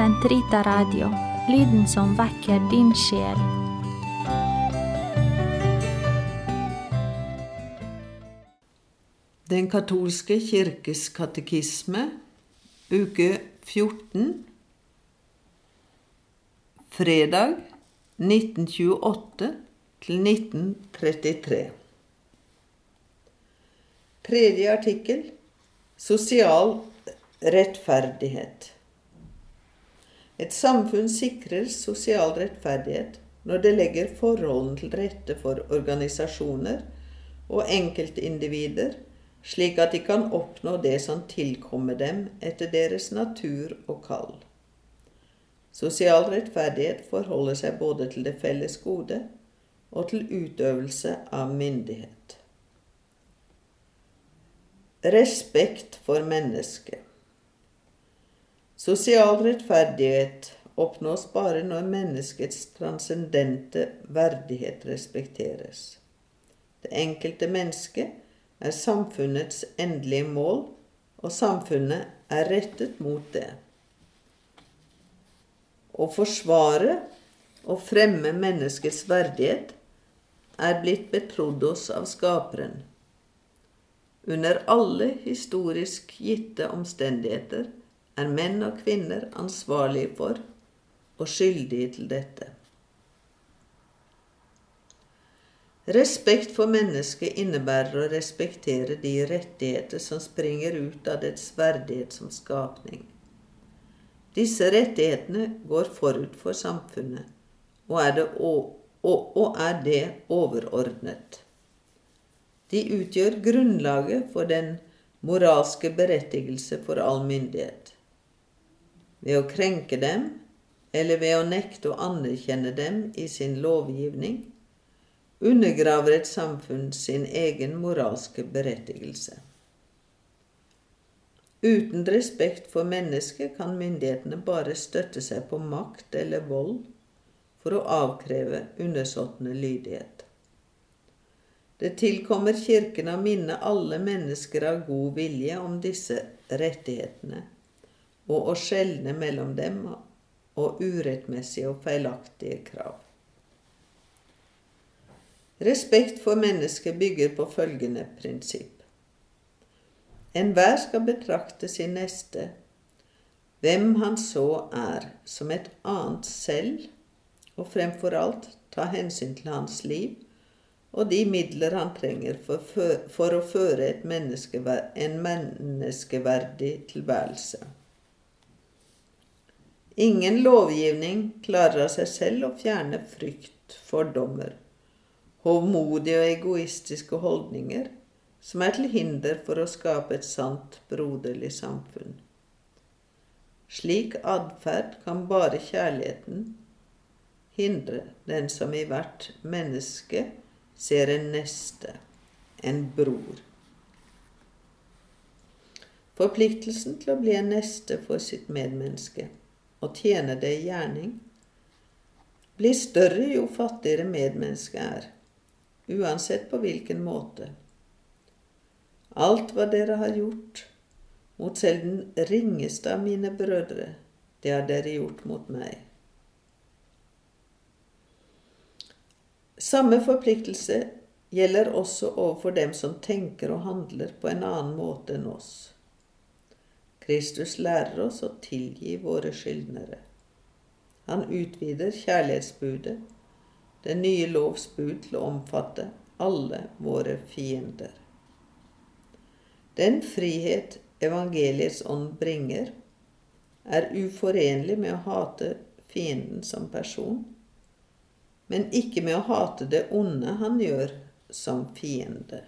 Sentrita Radio, lyden som vekker din sjel. Den katolske kirkes katekisme, uke 14, fredag 1928 til 1933. Tredje artikkel Sosial rettferdighet. Et samfunn sikrer sosial rettferdighet når det legger forholdene til rette for organisasjoner og enkeltindivider, slik at de kan oppnå det som tilkommer dem etter deres natur og kall. Sosial rettferdighet forholder seg både til det felles gode og til utøvelse av myndighet. Respekt for mennesket. Sosial rettferdighet oppnås bare når menneskets transcendente verdighet respekteres. Det enkelte mennesket er samfunnets endelige mål, og samfunnet er rettet mot det. Å forsvare og fremme menneskets verdighet er blitt betrodd oss av Skaperen. Under alle historisk gitte omstendigheter er menn og kvinner ansvarlige for og skyldige til dette. Respekt for mennesket innebærer å respektere de rettigheter som springer ut av dets verdighet som skapning. Disse rettighetene går forut for samfunnet, og er det, og, og er det overordnet. De utgjør grunnlaget for den moralske berettigelse for all myndighet. Ved å krenke dem, eller ved å nekte å anerkjenne dem i sin lovgivning, undergraver et samfunn sin egen moralske berettigelse. Uten respekt for mennesket kan myndighetene bare støtte seg på makt eller vold for å avkreve undersåttene lydighet. Det tilkommer Kirken å minne alle mennesker av god vilje om disse rettighetene, og å skjelne mellom dem og urettmessige og feilaktige krav. Respekt for mennesket bygger på følgende prinsipp. Enhver skal betrakte sin neste, hvem han så er, som et annet selv, og fremfor alt ta hensyn til hans liv og de midler han trenger for, å føre menneske, en menneskeverdig tilværelse. Ingen lovgivning klarer av seg selv å fjerne frykt, for dommer. hovmodige og egoistiske holdninger som er til hinder for å skape et sant, broderlig samfunn. Slik atferd kan bare kjærligheten hindre den som i hvert menneske ser en neste, en bror. Forpliktelsen til å bli en neste for sitt medmenneske og tjene det i gjerning blir større jo fattigere medmennesket er uansett på hvilken måte. Alt hva dere har gjort mot selv den ringeste av mine brødre, det har dere gjort mot meg. Samme forpliktelse gjelder også overfor dem som tenker og handler på en annen måte enn oss. Kristus lærer oss å tilgi våre skyldnere. Han utvider kjærlighetsbudet den nye lovs bud til å omfatte alle våre fiender. Den frihet evangeliets ånd bringer, er uforenlig med å hate fienden som person, men ikke med å hate det onde han gjør som fiende.